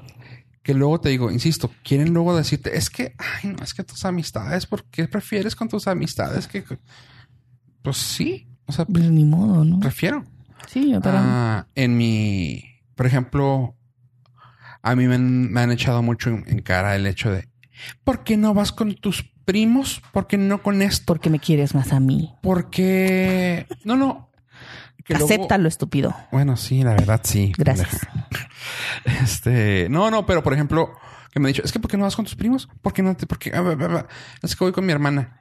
que luego te digo, insisto, quieren luego decirte, es que, ay, no, es que tus amistades, ¿por qué prefieres con tus amistades que... Pues sí, o sea, Pues ni modo, ¿no? prefiero. Sí, yo también. Ah, en mi, por ejemplo, a mí me han, me han echado mucho en, en cara el hecho de, ¿por qué no vas con tus primos? ¿Por qué no con esto? Porque me quieres más a mí. ¿Por qué? No, no. Que luego- Acéptalo, estúpido. Bueno, sí, la verdad, sí. Gracias. Este, no, no, pero por ejemplo, que me ha dicho, es que ¿por qué no vas con tus primos? ¿Por qué no te, por qué? Ah. Es que voy con mi hermana.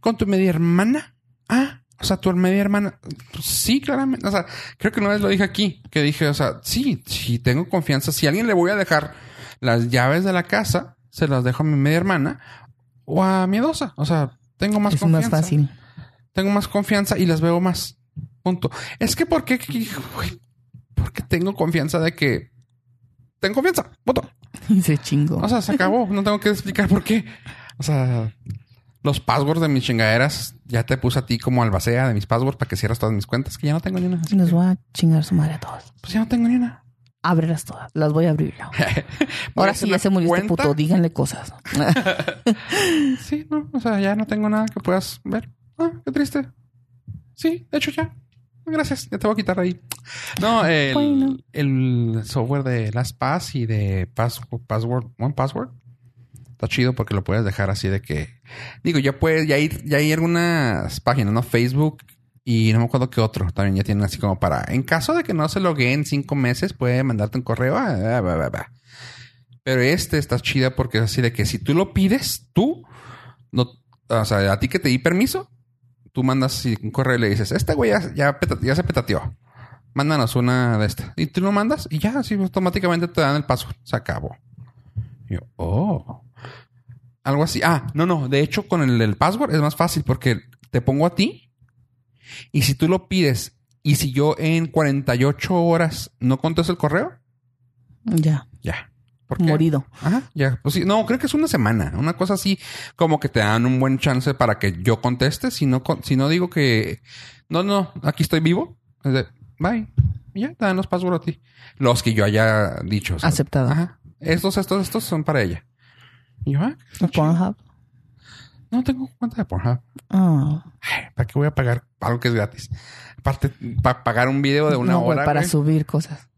¿Con tu media hermana? Ah, o sea, tu media hermana. Sí, claramente. O sea, creo que una vez lo dije aquí, que dije, o sea, sí, sí, tengo confianza. Si a alguien le voy a dejar las llaves de la casa, se las dejo a mi media hermana o a mi edosa. O sea, tengo más es confianza. más fácil. Tengo más confianza y las veo más. Punto. Es que porque, porque tengo confianza de que tengo confianza. Punto. Y se chingó. O sea, se acabó. No tengo que explicar por qué. O sea, los passwords de mis chingaderas ya te puse a ti como albacea de mis passwords para que cierres todas mis cuentas, que ya no tengo ni una. Así que, voy a chingar su madre a todos. pues ya no tengo ni una. Ábrelas todas. Las voy a abrir yo. A Ahora sí ya se murió este cuenta. puto. Díganle cosas. Sí, no, o sea, ya no tengo nada que puedas ver. Ah, qué triste. Sí, de hecho ya. Gracias, ya te voy a quitar ahí. No, el, Bueno. el software de LastPass y de Pass- Password, One Password. Está chido porque lo puedes dejar así de que. Digo, ya puedes, ya hay, ya hay algunas páginas, ¿no? Facebook y no me acuerdo qué otro. También ya tienen así como para. En caso de que no se logue en cinco meses, puede mandarte un correo. ah, ah, bah, bah, bah. Pero este está chida porque es así de que si tú lo pides, tú, no, o sea, a ti que te di permiso, tú mandas un correo y le dices, este güey ya, ya se petateó. Mándanos una de estas. Y tú lo mandas y ya, así automáticamente te dan el paso. Se acabó. Y yo, oh. Algo así. Ah, no, no. De hecho, con el, el password es más fácil porque te pongo a ti y si tú lo pides y si yo en 48 horas no contesto el correo, ya. ya. ¿Por qué? Morido. Ajá, ya. Pues sí, no, creo que es una semana. Una cosa así como que te dan un buen chance para que yo conteste. Si no, con- si no digo que no, no, aquí estoy vivo. Es de, bye. Y ya te dan los passwords a ti. Los que yo haya dicho. o sea, Aceptado. Ajá. Estos, estos, estos son para ella. Y yo, ah. Pornhub. no tengo cuenta de Pornhub. Ay, ¿Para qué voy a pagar algo que es gratis? Aparte, para pagar un video de una No, hora. para güey. subir cosas.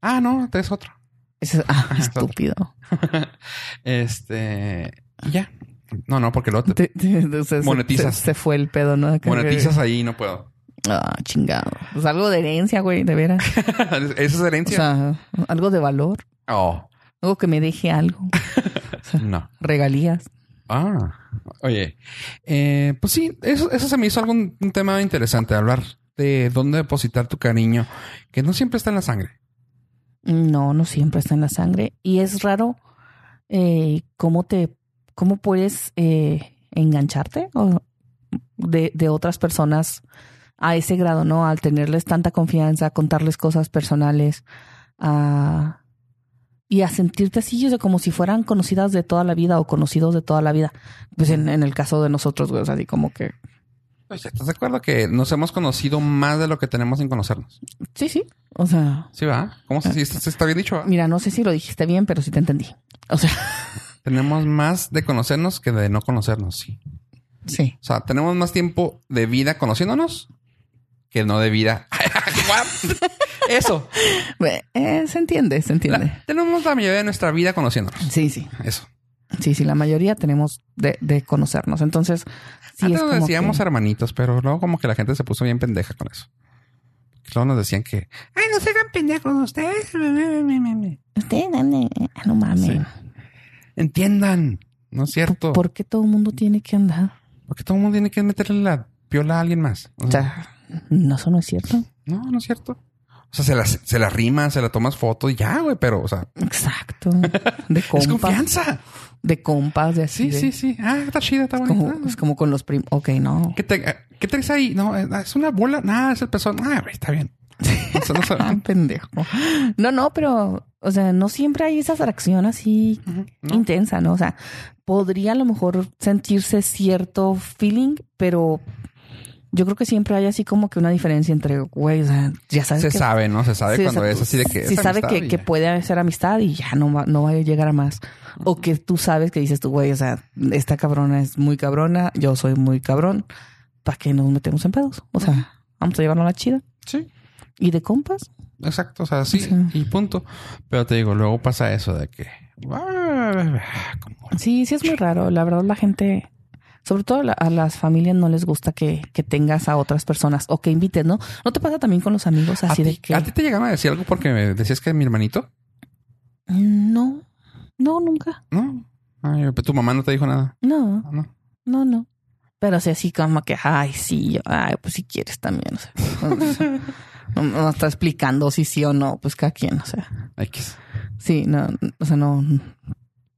Ah, no, es otro. Ese- ah, Ajá, estúpido. Este, ya. No, no, porque luego te o se- Monetizas. Se, se fue el pedo, ¿no? Monetizas ahí y no puedo. Ah, chingado. Pues algo de herencia, güey, de veras. Esa es O herencia. sea, algo de valor. oh, Algo que me deje algo. no. Regalías. Ah, oye. Eh, pues sí, eso, eso se me hizo algo un, un tema interesante, hablar de dónde depositar tu cariño, que no siempre está en la sangre. No, no siempre está en la sangre. Y es raro eh, cómo te, cómo puedes eh, engancharte o de, de otras personas a ese grado, ¿no? Al tenerles tanta confianza, contarles cosas personales, a y a sentirte así, o sea, como si fueran conocidas de toda la vida o conocidos de toda la vida. Pues en, en el caso de nosotros, güey, o sea, así como que Pues, ¿Estás de acuerdo que nos hemos conocido más de lo que tenemos sin conocernos? sí, sí. O sea, Sí, va. ¿Cómo se? Está, está bien dicho. ¿va? mira, no sé si lo dijiste bien, pero sí te entendí. O sea, Tenemos más de conocernos que de no conocernos. Sí. sí. O sea, tenemos más tiempo de vida conociéndonos que no de vida. Eso. Eh, se entiende, se entiende. La- tenemos la mayoría de nuestra vida conociéndonos. Sí, sí. Eso. Sí, sí, la mayoría tenemos de, de conocernos. Entonces, sí Antes es nos como decíamos que- hermanitos, pero luego como que la gente se puso bien pendeja con eso. Luego nos decían que, ay, no se hagan pendejos ustedes. Usted, nene, no mames. Sí. Entiendan. No es cierto. ¿Por qué todo el mundo tiene que andar? Porque todo el mundo tiene que meterle la piola a alguien más. O sea, no, eso no es cierto. No, no es cierto. O sea, se la, se la rima, se la tomas foto y ya, güey, pero, o sea, Exacto. De es compas. confianza. De compas, de así. Sí, de- sí, sí. Ah, está chida, está Es bonita. como, es como con los primos. Ok, no. ¿Qué, te, ¿Qué traes ahí? No, eh, es una bola. Nada, es el pezón. Ah, güey, está bien. No sé. Ah, pendejo. No, no, pero, o sea, no siempre hay esa atracción así ¿no? intensa, ¿no? O sea, podría a lo mejor sentirse cierto feeling, pero yo creo que siempre hay así como que una diferencia entre, güey, o sea, ya sabes Se que sabe, ¿no? Se sabe cuando es así de que. Sí es sabe que, que puede ser amistad y ya no va, no va a llegar a más. O que tú sabes que dices tú, güey, o sea, esta cabrona es muy cabrona, yo soy muy cabrón. ¿Para qué nos metemos en pedos? O sea, vamos a llevarnos a la chida. Sí, ¿Y de compas? exacto. O sea, sí, Sí. y punto. Pero te digo, luego pasa eso de que. como- Sí, sí es muy raro. La verdad, la gente, sobre todo a las familias no les gusta que, que tengas a otras personas o que invites, ¿no? ¿No te pasa también con los amigos ¿A así de que... ¿A ti te llegaron a decir algo porque me decías que mi hermanito? No, no, nunca. No. Ay, tu mamá no te dijo nada. No, No. no, no. Pero sí, así como que, ay, sí, yo, ay, pues si quieres también, o sea. o sea, no, no está explicando si sí o no, pues cada quien, o sea. X. Sí, no, o sea, no,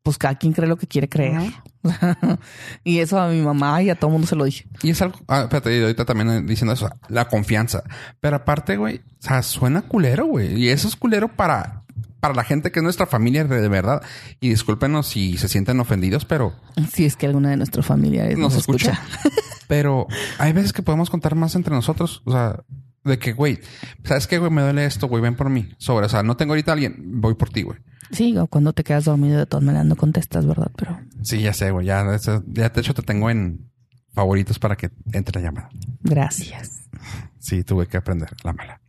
pues cada quien cree lo que quiere creer. y eso a mi mamá y a todo el mundo se lo dije. Y es algo, ah, espérate, y ahorita también diciendo eso, la confianza. Pero aparte, güey, o sea, suena culero, güey. Y eso es culero para, para la gente que es nuestra familia de, verdad. Y discúlpenos si se sienten ofendidos, pero, Si es que alguna de nuestros familiares nos, ¿Nos escucha? escucha. pero hay veces que podemos contar más entre nosotros. O sea, de que, güey, ¿sabes qué, güey? Me duele esto, güey, ven por mí. Sobre, o sea, no tengo ahorita a alguien, voy por ti, güey. Sí, o cuando te quedas dormido de todas maneras no contestas, ¿verdad? Pero Sí, ya sé, güey. Ya, ya de hecho te tengo en favoritos para que entre la llamada. gracias. Sí, tuve que aprender la mala.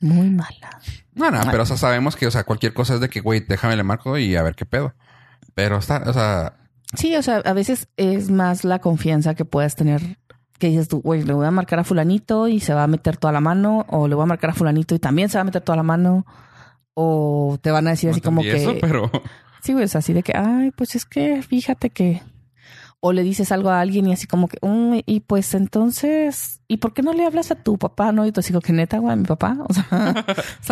Muy mala. No, no, pero o sea, sabemos que, o sea, cualquier cosa es de que, güey, déjame le marco y a ver qué pedo. Pero está, o sea, Sí, o sea, a veces es más la confianza que puedes tener que dices tú, güey, le voy a marcar a fulanito y se va a meter toda la mano, o le voy a marcar a fulanito y también se va a meter toda la mano, o te van a decir no así como que... eso, pero Sí, güey, es así de que, ay, pues es que fíjate que... O le dices algo a alguien y así como que, "Mm, y pues entonces, ¿y por qué no le hablas a tu papá? No, y tú así como que neta, güey, a mi papá. O sea,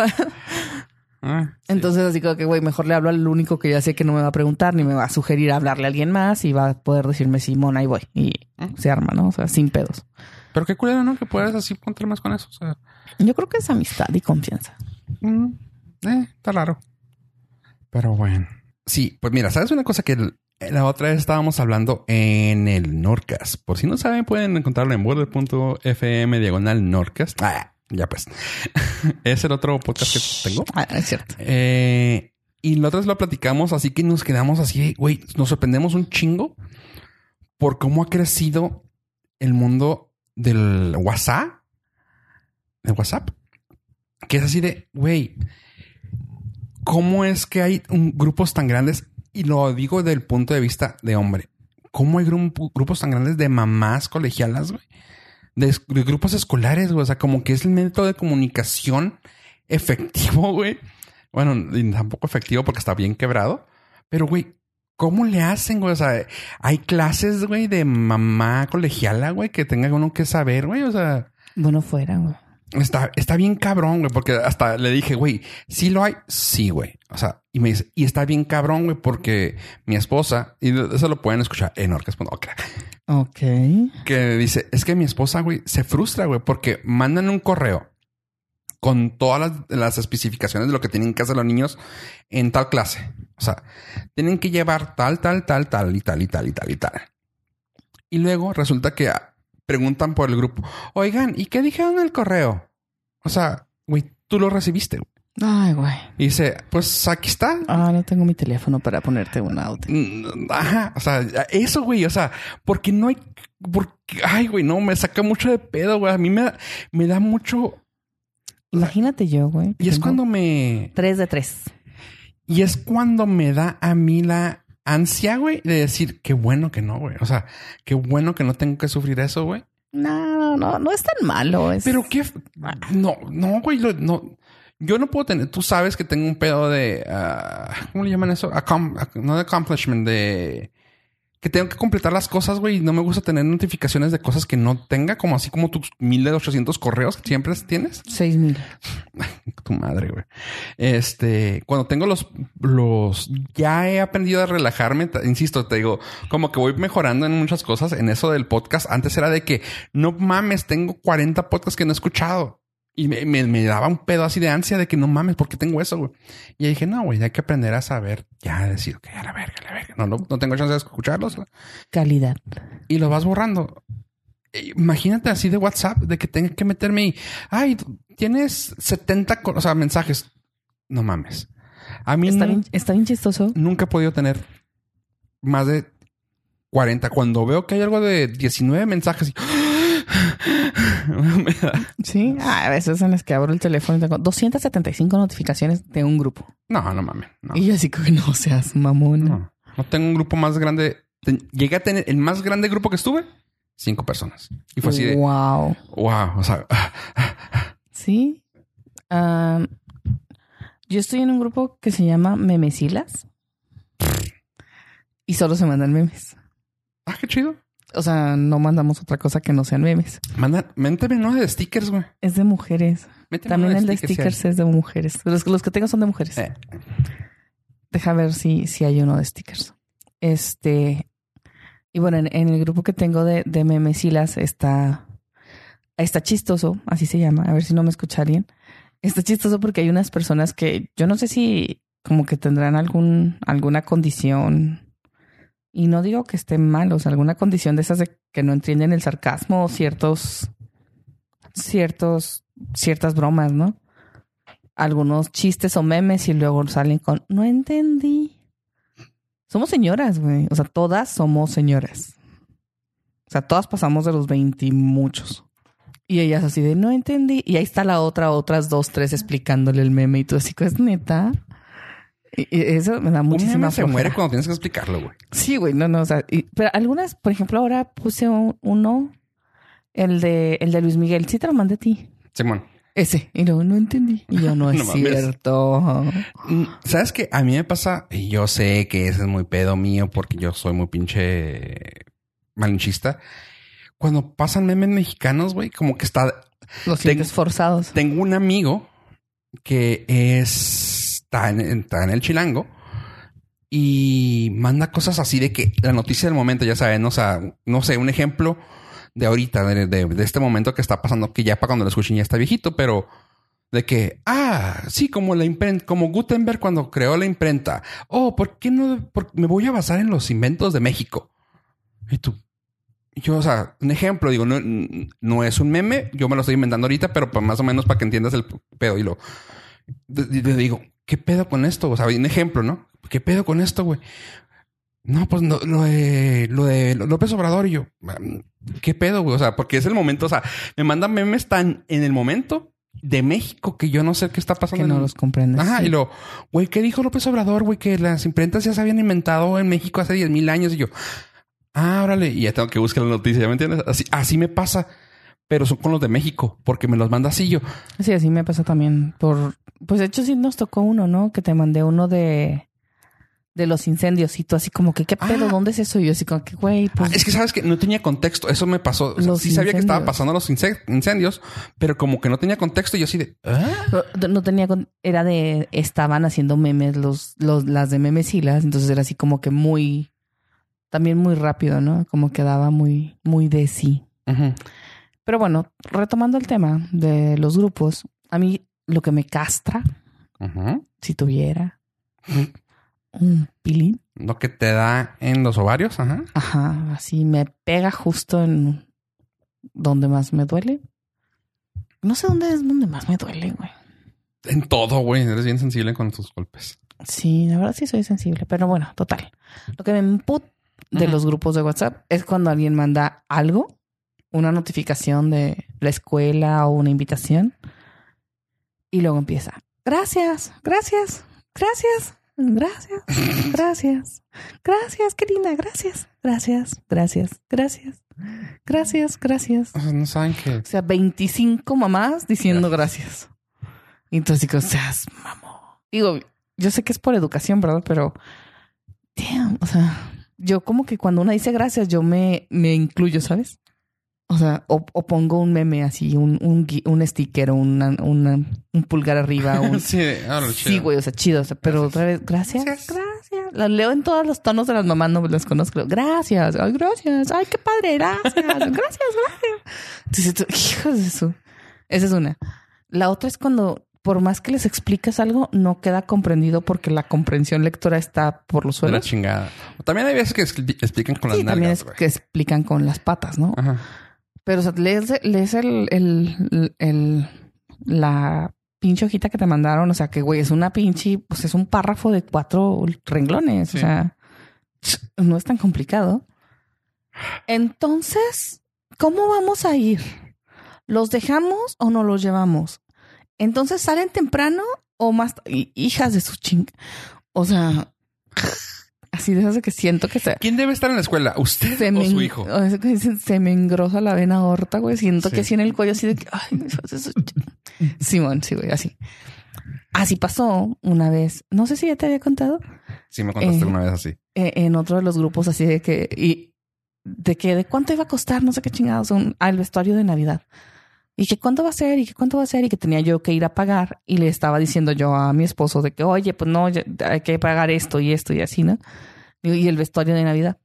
ah, sí. entonces así como que, güey, mejor le hablo al único que ya sé que no me va a preguntar ni me va a sugerir hablarle a alguien más y va a poder decirme, Simón, ahí voy. Y se arma, ¿no? O sea, sin pedos. pero qué culero, ¿no? Que puedas así contar más con eso. O sea, Yo creo que es amistad y confianza. mm, eh, está raro. Pero bueno. Sí, pues mira, ¿sabes una cosa que el- la otra vez estábamos hablando en el Norcas? Por si no saben, pueden encontrarlo en borde.fm diagonal Norcas. Ah, ya pues. es el otro podcast que tengo. Ah, es cierto. Eh, y la otra vez lo platicamos, así que nos quedamos así, güey, nos sorprendemos un chingo por cómo ha crecido el mundo del WhatsApp. El WhatsApp. Que es así de, güey, ¿cómo es que hay un- grupos tan grandes? Y lo digo del punto de vista de hombre. ¿Cómo hay gru- grupos tan grandes de mamás colegialas, güey? De, grupos escolares, güey. O sea, como que es el método de comunicación efectivo, güey. Bueno, y tampoco efectivo porque está bien quebrado. Pero, güey, ¿cómo le hacen, güey? O sea, hay clases, güey, de mamá colegiala, güey, que tenga uno que saber, güey. O sea, Bueno, fuera, güey. está, está bien cabrón, güey, porque hasta le dije, güey, ¿sí lo hay? Sí, güey. O sea, y me dice, y está bien cabrón, güey, porque mi esposa, y eso lo pueden escuchar en Orcas. ok. Ok. que dice, es que mi esposa, güey, se frustra, güey, porque mandan un correo con todas las, especificaciones de lo que tienen que hacer los niños en tal clase. O sea, tienen que llevar tal, tal, tal, tal y tal y tal y tal y tal. Y luego resulta que preguntan por el grupo, oigan, ¿y qué dijeron en el correo? O sea, güey, tú lo recibiste. güey. Ay, güey. Y dice, pues aquí está. Ah, no tengo mi teléfono para ponerte un audio. Mm, Ajá, o sea, eso, güey, o sea, porque no hay, porque, ay, güey, no, me saca mucho de pedo, güey, a mí me, da- me da mucho, Imagínate yo, güey. y es cuando me, Tres de tres. y es cuando me da a mí la ansia, güey, de decir, qué bueno que no, güey, o sea, qué bueno que no tengo que sufrir eso, güey. No, no, no, no es tan malo. Es... Pero qué, no, no, güey, no, yo no puedo tener, tú sabes que tengo un pedo de, ah, ¿cómo le llaman eso? No de accomplishment, de que tengo que completar las cosas, güey, y no me gusta tener notificaciones de cosas que no tenga, como así como tus mil de 800 correos que siempre tienes. Seis mil. Tu madre, güey. Este, cuando tengo los, los, ya he aprendido a relajarme, insisto, te digo, como que voy mejorando en muchas cosas. En eso del podcast, antes era de que, no mames, tengo 40 podcasts que no he escuchado. Y me, me- me daba un pedo así de ansia de que no mames, ¿por qué tengo eso, güey? Y dije, no, güey, hay que aprender a saber, ya decir, ok, a la verga, a la verga. No, no, no tengo chance de escucharlos. Calidad. Y lo vas borrando. Eh, Imagínate así de WhatsApp, de que tenga que meterme y, ay, tienes 70, co- o sea, mensajes. No mames. A mí Está bien, está bien chistoso. nunca he podido tener más de 40. Cuando veo que hay algo de 19 mensajes y... Sí. Ah, a veces en las que abro el teléfono y tengo 275 notificaciones de un grupo. no, no mames. No, Y yo así como que no seas mamón. no. No tengo un grupo más grande. Llegué a tener el más grande grupo que estuve, cinco personas. Y fue así de, Wow. wow, o sea, Sí. Yo estoy en un grupo que se llama Memesilas. Y solo se mandan memes. ah, qué chido. O sea, no mandamos otra cosa que no sean memes. Manda, méteme uno de stickers, güey. Es de mujeres. También el de stickers es de mujeres. Los, los que tengo son de mujeres. Eh, Deja ver si, si hay uno de stickers. Este. Y bueno, en, en el grupo que tengo de, de memesilas está. Está chistoso, así se llama. A ver si no me escucha alguien. Está chistoso porque hay unas personas que yo no sé si como que tendrán algún, alguna condición. Y no digo que estén malos, alguna condición de esas de que no entienden el sarcasmo o ciertos, ciertos, ciertas bromas, ¿no? Algunos chistes o memes y luego salen con no entendí. Somos señoras, güey. O sea, todas somos señoras. O sea, todas pasamos de los 20 y muchos. Y ellas así de no entendí. Y ahí está la otra, otras dos, tres explicándole el meme y tú así, es neta. Y, y eso me da muchísima se muere cuando tienes que explicarlo, güey. Sí, güey, no, no, o sea, y- pero algunas, por ejemplo, ahora puse un- uno, el de, el de Luis Miguel, sí te lo mandé a ti. Simón. Ese, y luego no entendí. Y yo, no es No cierto. Mm, ¿Sabes qué? A mí me pasa, y yo sé que ese es muy pedo mío porque yo soy muy pinche malinchista. Cuando pasan memes mexicanos, güey, como que está... Los sientes Tengo- forzados. Tengo un amigo que es, está, en, el chilango y manda cosas así de que la noticia del momento, ya saben, o sea, no sé, un ejemplo de ahorita, de, este momento que está pasando, que ya para cuando lo escuchen ya está viejito, pero de que, ah, sí, como la imprenta, como Gutenberg cuando creó la imprenta. Oh, ¿por qué no? me voy a basar en los inventos de México. Y tú, yo, o sea, un ejemplo, digo, no, es un meme, yo me lo estoy inventando ahorita, pero pues más o menos para que entiendas el pedo. Y lo le digo, ¿qué pedo con esto? O sea, un ejemplo, ¿no? ¿Qué pedo con esto, güey? No, pues no, lo de lo de López Obrador y yo, "Mm, ¿qué pedo, güey? O sea, porque es el momento, o sea, me mandan memes tan en el momento de México que yo no sé qué está pasando. Que no en- los comprendes. Ajá, Sí. y lo, güey, ¿qué dijo López Obrador, güey? Que las imprentas ya se habían inventado en México hace 10 mil años. Y yo, ah, órale, y ya tengo que buscar la noticia, ¿ya me entiendes? Así, así me pasa, pero son con los de México, porque me los manda así yo. Sí, así me pasa también. Por, pues de hecho sí nos tocó uno, ¿no? Que te mandé uno de de los incendios y tú así como que qué pedo, Ah. ¿dónde es eso? Y yo así como que güey, pues Ah, es que sabes que no tenía contexto, eso me pasó. O sea, Los sí sabía que estaba pasando los ince- incendios, pero como que no tenía contexto, y yo así de, ¿ah? no, no tenía con- era de estaban haciendo memes los los las de memesilas, entonces era así como que muy también muy rápido, ¿no? Como quedaba muy, muy de sí. Pero bueno, retomando el tema de los grupos, a mí lo que me castra, si tuviera un pilín, Lo que te da en los ovarios, ajá. ajá, así me pega justo en donde más me duele. No sé dónde es donde más me duele, güey. En todo, güey. Eres bien sensible con tus golpes. Sí, la verdad sí soy sensible, pero bueno, total. Lo que me emput de los grupos de WhatsApp es cuando alguien manda algo, una notificación de la escuela o una invitación, y luego empieza, gracias, gracias, gracias, gracias, gracias, gracias, qué linda, gracias, gracias, gracias, gracias, gracias, gracias. O sea, no saben que... O sea, 25 mamás diciendo gracias. Y entonces digo, seas mamón. Digo, yo sé que es por educación, ¿verdad? Pero, damn, o sea, yo como que cuando una dice gracias, yo me, me incluyo, ¿sabes? O sea, o, o pongo un meme así, un, un, un sticker, una, una- un pulgar arriba, un, sí, ahora Sí, güey, o sea, chido. o sea, pero Gracias. otra vez, gracias, Gracias. gracias. Las leo en todos los tonos de las mamás, no las conozco. Gracias, ay, gracias, ay, qué padre, gracias, gracias, gracias. Entonces, hijos de su. Esa es una. La otra es cuando, por más que les explicas algo, no queda comprendido porque la comprensión lectora está por los De la suelos. chingada. También hay veces que expli- explican con las Sí, también nalgas, es güey. que explican con las patas, ¿no? Ajá. Pero, o sea, lees, lees el, el, el- la pinche hojita que te mandaron. O sea, que, güey, es una pinche, pues es un párrafo de cuatro renglones. Sí. O sea, no es tan complicado. Entonces, ¿cómo vamos a ir? ¿Los dejamos o no los llevamos? Entonces, ¿salen temprano o más? Hijas de su ching. O sea, así de esas de que siento que se, ¿Quién debe estar en la escuela? ¿Usted se o su hijo? se me engrosa la vena aorta, güey. Siento Sí. que así en el cuello, así de que, ay, Simón, sí, güey, así. Así pasó una vez. No sé si ya te había contado Sí, me contaste Eh, una vez así. eh, en otro de los grupos, así de que, y de que de cuánto iba a costar, no sé qué chingados, un, al vestuario de Navidad. Y que cuánto va a ser, y que cuánto va a ser, y que tenía yo que ir a pagar. Y le estaba diciendo yo a mi esposo de que, oye, pues no, hay que pagar esto y esto y así, ¿no? Y el vestuario de Navidad.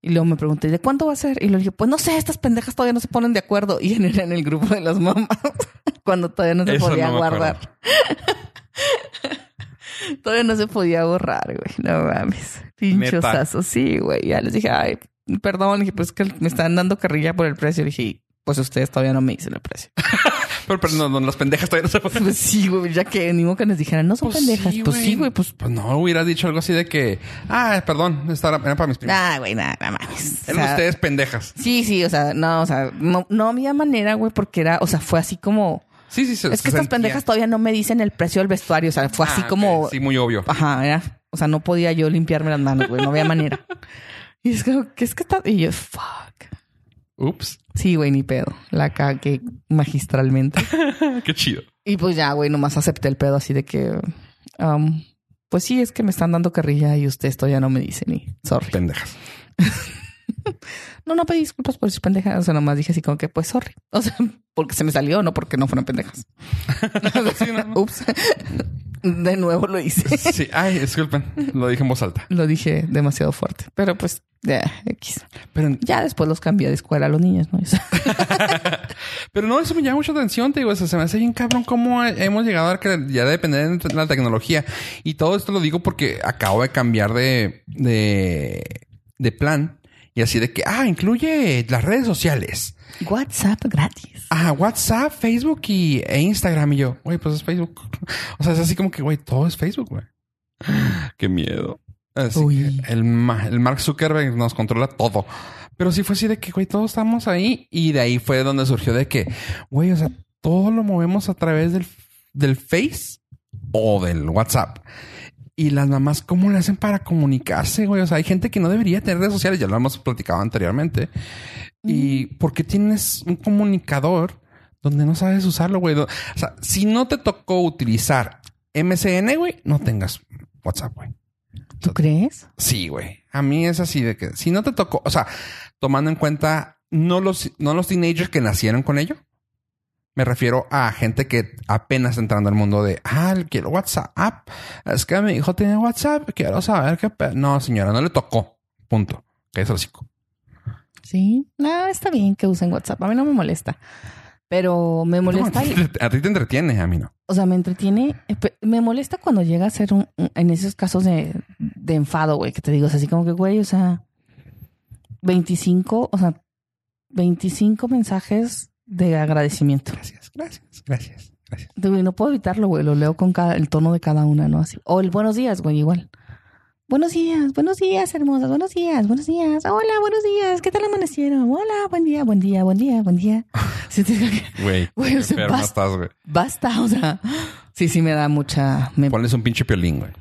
Y luego me pregunté, ¿de cuánto va a ser? Y le dije, pues no sé, estas pendejas todavía no se ponen de acuerdo. Y era en el grupo de las mamás, cuando todavía no se Eso podía no guardar. Todavía no se podía borrar, güey. No mames. Pinchosazo. Sí, güey. Ya les dije, ay, perdón. Dije, pues es que me están dando carrilla por el precio. dije, pues ustedes todavía no me dicen el precio. Pero, pero no, no, las pendejas todavía no se pueden. Pues sí, güey. Ya que ni modo que nos dijeran, no son Pues pendejas. sí, pues güey. sí, güey. Pues Pues no, hubieras dicho algo así de que, ah, perdón, esta era era para mis primos. nada, güey, nada, nada. O Eran sea, ustedes pendejas. Sí, sí, o sea, no, o sea, no, no había manera, güey, porque era, o sea, fue así como. Sí, sí, se Es que se estas sentía. pendejas todavía no me dicen el precio del vestuario. O sea, fue así Ah, como. Sí, muy obvio. Ajá, era. O sea, no podía yo limpiarme las manos, güey. No había manera. Y es como, ¿qué es que está? Y yo, fuck. Ups. Sí, güey, ni pedo. La cagué magistralmente. Qué chido. Y pues ya, güey, nomás acepté el pedo así de que, um, pues sí, es que me están dando carrilla y ustedes todavía no me dicen y sorry. Pendejas. No, no pedí disculpas por decir pendejas. O sea, nomás dije así como que, pues sorry. O sea, porque se me salió, no porque no fueran pendejas. Sí, no, no. Ups. De nuevo lo hice. Sí, ay, disculpen. Lo dije en voz alta. Lo dije demasiado fuerte. Pero pues, ya, X. Pero, Ya después los cambié de escuela a los niños, ¿no? pero no, eso me llama mucha atención, te digo. O sea, se me hace bien cabrón cómo hemos llegado a que ya depender de la tecnología. Y todo esto lo digo porque acabo de cambiar de, de, de plan. Y así de que, ah, incluye las redes sociales. WhatsApp gratis. Ah, WhatsApp, Facebook y, e Instagram. Y yo, güey, pues es Facebook. O sea, es así como que, güey, todo es Facebook, güey. Qué miedo. Así Uy. que el, el Mark Zuckerberg nos controla todo. Pero sí fue así de que, güey, todos estamos ahí. Y de ahí fue donde surgió de que, güey, o sea, todo lo movemos a través del, del Face o del WhatsApp. Y las mamás, ¿cómo le hacen para comunicarse, güey? O sea, hay gente que no debería tener redes sociales, ya lo hemos platicado anteriormente. ¿Y por qué tienes un comunicador donde no sabes usarlo, güey? O sea, si no te tocó utilizar MCN, güey, no tengas WhatsApp, güey. ¿Tú crees? Sí, güey. A mí es así de que si no te tocó, o sea, tomando en cuenta no los, no los teenagers que nacieron con ello. Me refiero a gente que apenas está entrando al mundo de, ah, quiero WhatsApp. Es que mi hijo tiene WhatsApp, quiero saber qué... pe-". No, señora, no le tocó. Punto. cállate el hocico. Sí, no, está bien que usen WhatsApp. A mí no me molesta. Pero me molesta, No, a ti te entretiene, a mí no. o sea, me entretiene. Me molesta cuando llega a ser un, en esos casos de, de enfado, güey, que te digo, es así como que, güey, o sea, 25, o sea, 25 mensajes de agradecimiento. Gracias, gracias, gracias, gracias. No puedo evitarlo, güey, lo leo con cada, el tono de cada una, ¿no? Así. O el buenos días, güey, igual. Buenos días, buenos días, hermosas, buenos días, buenos días. Hola, buenos días, ¿qué tal amanecieron? Hola, buen día, buen día, buen día, buen día. Güey, o sea, basta. estás. Basta, o sea, sí, sí me da mucha... me- Ponles un pinche piolín, güey.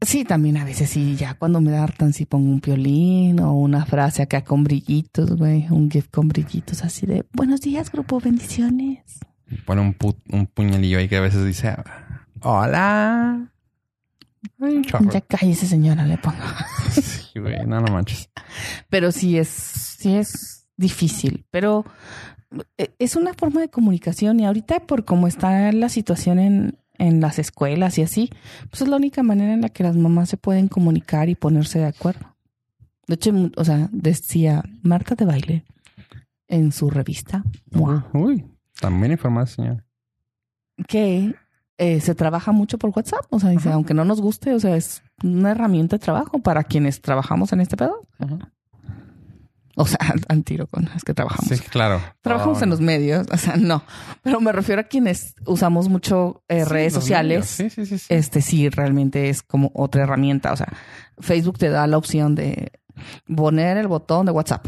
Sí, también a veces sí, ya cuando me hartan sí pongo un piolín o una frase acá con brillitos, güey, un gift con brillitos así de buenos días, grupo, bendiciones. Pone un, pu- un puñalillo ahí que a veces dice, hola. Ay. Ya cállese señora, le pongo. Sí, güey, no, no manches. Pero sí es, sí es difícil, pero eh, es una forma de comunicación y ahorita por cómo está la situación en, en las escuelas y así, pues es la única manera en la que las mamás se pueden comunicar y ponerse de acuerdo. De hecho, o sea, decía Marta de Baile en su revista Mua, Uy, también informada, señora. que eh, se trabaja mucho por WhatsApp. O sea, dice, aunque no nos guste, o sea, es una herramienta de trabajo para quienes trabajamos en este pedo. O sea, al, tiro con es que trabajamos. Sí, claro. Trabajamos Oh, en los medios, o sea, no. Pero me refiero a quienes usamos mucho eh, sí, redes sociales. Sí, sí, sí. sí. Este sí, realmente es como otra herramienta. O sea, Facebook te da la opción de poner el botón de WhatsApp.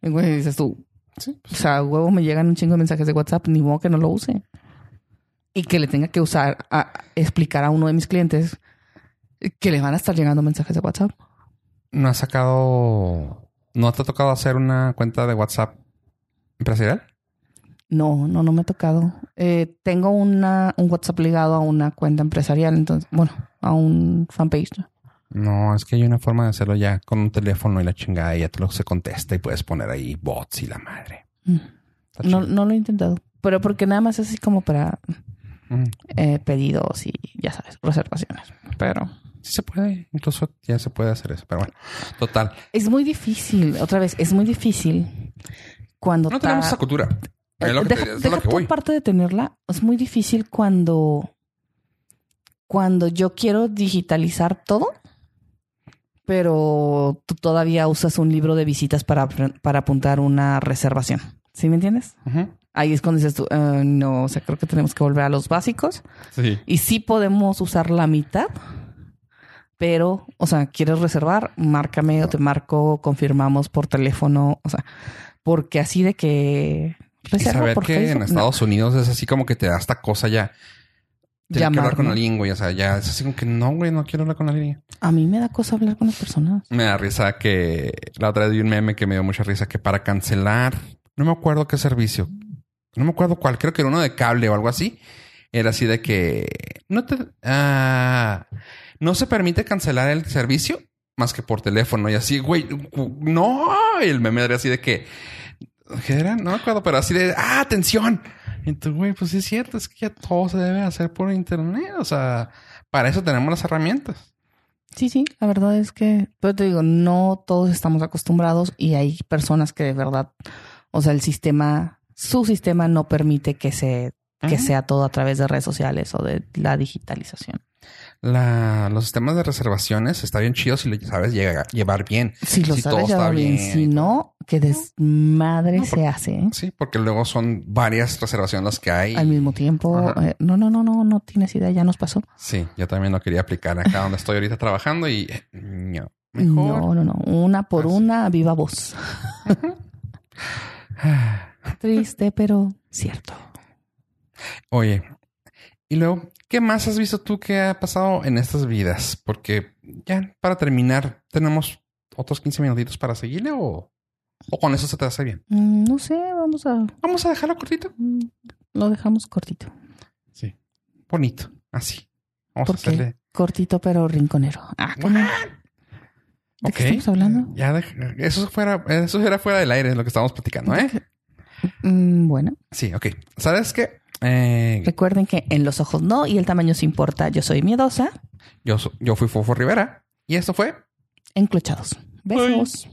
Y güey, dices tú, Sí, o sea, huevo, me llegan un chingo de mensajes de WhatsApp, ni modo que no lo use. Y que le tenga que usar, a, explicar a uno de mis clientes que le van a estar llegando mensajes de WhatsApp. ¿No has sacado... ¿No te ha tocado hacer una cuenta de WhatsApp empresarial? No, no, no me ha tocado. Eh, tengo una, un WhatsApp ligado a una cuenta empresarial, entonces, bueno, a un fanpage. ¿no? Es que hay una forma de hacerlo ya con un teléfono y la chingada y ya te lo se contesta y puedes poner ahí bots y la madre. Mm. No, no lo he intentado. Pero porque nada más es así como para Mm. eh, pedidos y ya sabes, reservaciones. Pero Sí se puede, incluso ya se puede hacer eso, pero bueno, total. es muy difícil, otra vez, es muy difícil cuando No ta- tenemos esa cultura. Es lo que, te- deja es deja lo que tú voy. parte de tenerla. Es muy difícil cuando, cuando yo quiero digitalizar todo, pero tú todavía usas un libro de visitas para, para apuntar una reservación. ¿Sí me entiendes? Ahí es cuando dices tú, "Eh, no, o sea, creo que tenemos que volver a los básicos Sí. y sí podemos usar la mitad, pero, o sea, quieres reservar, márcame o te marco, confirmamos por teléfono, o sea, porque así de que Y reserva saber por que Facebook, en no. Estados Unidos es así como que te da esta cosa ya. Tienes que Llamar, hablar con ¿no? alguien, güey. O sea, ya es así como que no, güey, no quiero hablar con alguien. A mí me da cosa hablar con las personas. Me da risa que la otra vez vi un meme que me dio mucha risa que para cancelar, no me acuerdo qué servicio, no me acuerdo cuál, creo que era uno de cable o algo así. Era así de que no te, ah, no se permite cancelar el servicio más que por teléfono y así, güey, no. Y el meme era así de que, ¿qué era? No me acuerdo, pero así de, ah, atención. Entonces, güey, pues es cierto, es que ya todo se debe hacer por internet. O sea, para eso tenemos las herramientas. Sí, sí, la verdad es que, pero te digo, no todos estamos acostumbrados y hay personas que de verdad, o sea, el sistema, su sistema no permite que se, que sea todo a través de redes sociales o de la digitalización. La, los sistemas de reservaciones está bien chido si lo sabes llega- llevar bien. Si lo Si sabes está bien, bien si no, que desmadre No, se hace ¿eh? Sí, porque luego son varias reservaciones las que hay. al mismo tiempo. Eh, no, no, no, no, no tienes idea, ya nos pasó. Sí, yo también lo quería aplicar acá donde estoy ahorita trabajando y eh, no, mejor. No, no, no, una por Así. una, viva voz. Triste, pero cierto. Oye, y luego, ¿qué más has visto tú que ha pasado en estas vidas? Porque ya para terminar, ¿tenemos otros 15 minutitos para seguirle o, o con eso se te hace bien? Mm, No sé, vamos a Vamos a dejarlo cortito. Mm, Lo dejamos cortito. Sí, bonito, así. Vamos ¿Por a hacerle. Cortito pero rinconero. Ah, ¿cómo? ¿De qué estamos hablando? Ya eso fuera, eso era fuera del aire lo que estábamos platicando, ¿eh? Mm, bueno, Sí, ok. ¿Sabes qué? Eh, recuerden que en los ojos no y el tamaño se importa. Yo soy miedosa. yo, yo fui Fofo Rivera y esto fue Enclochados. Besos.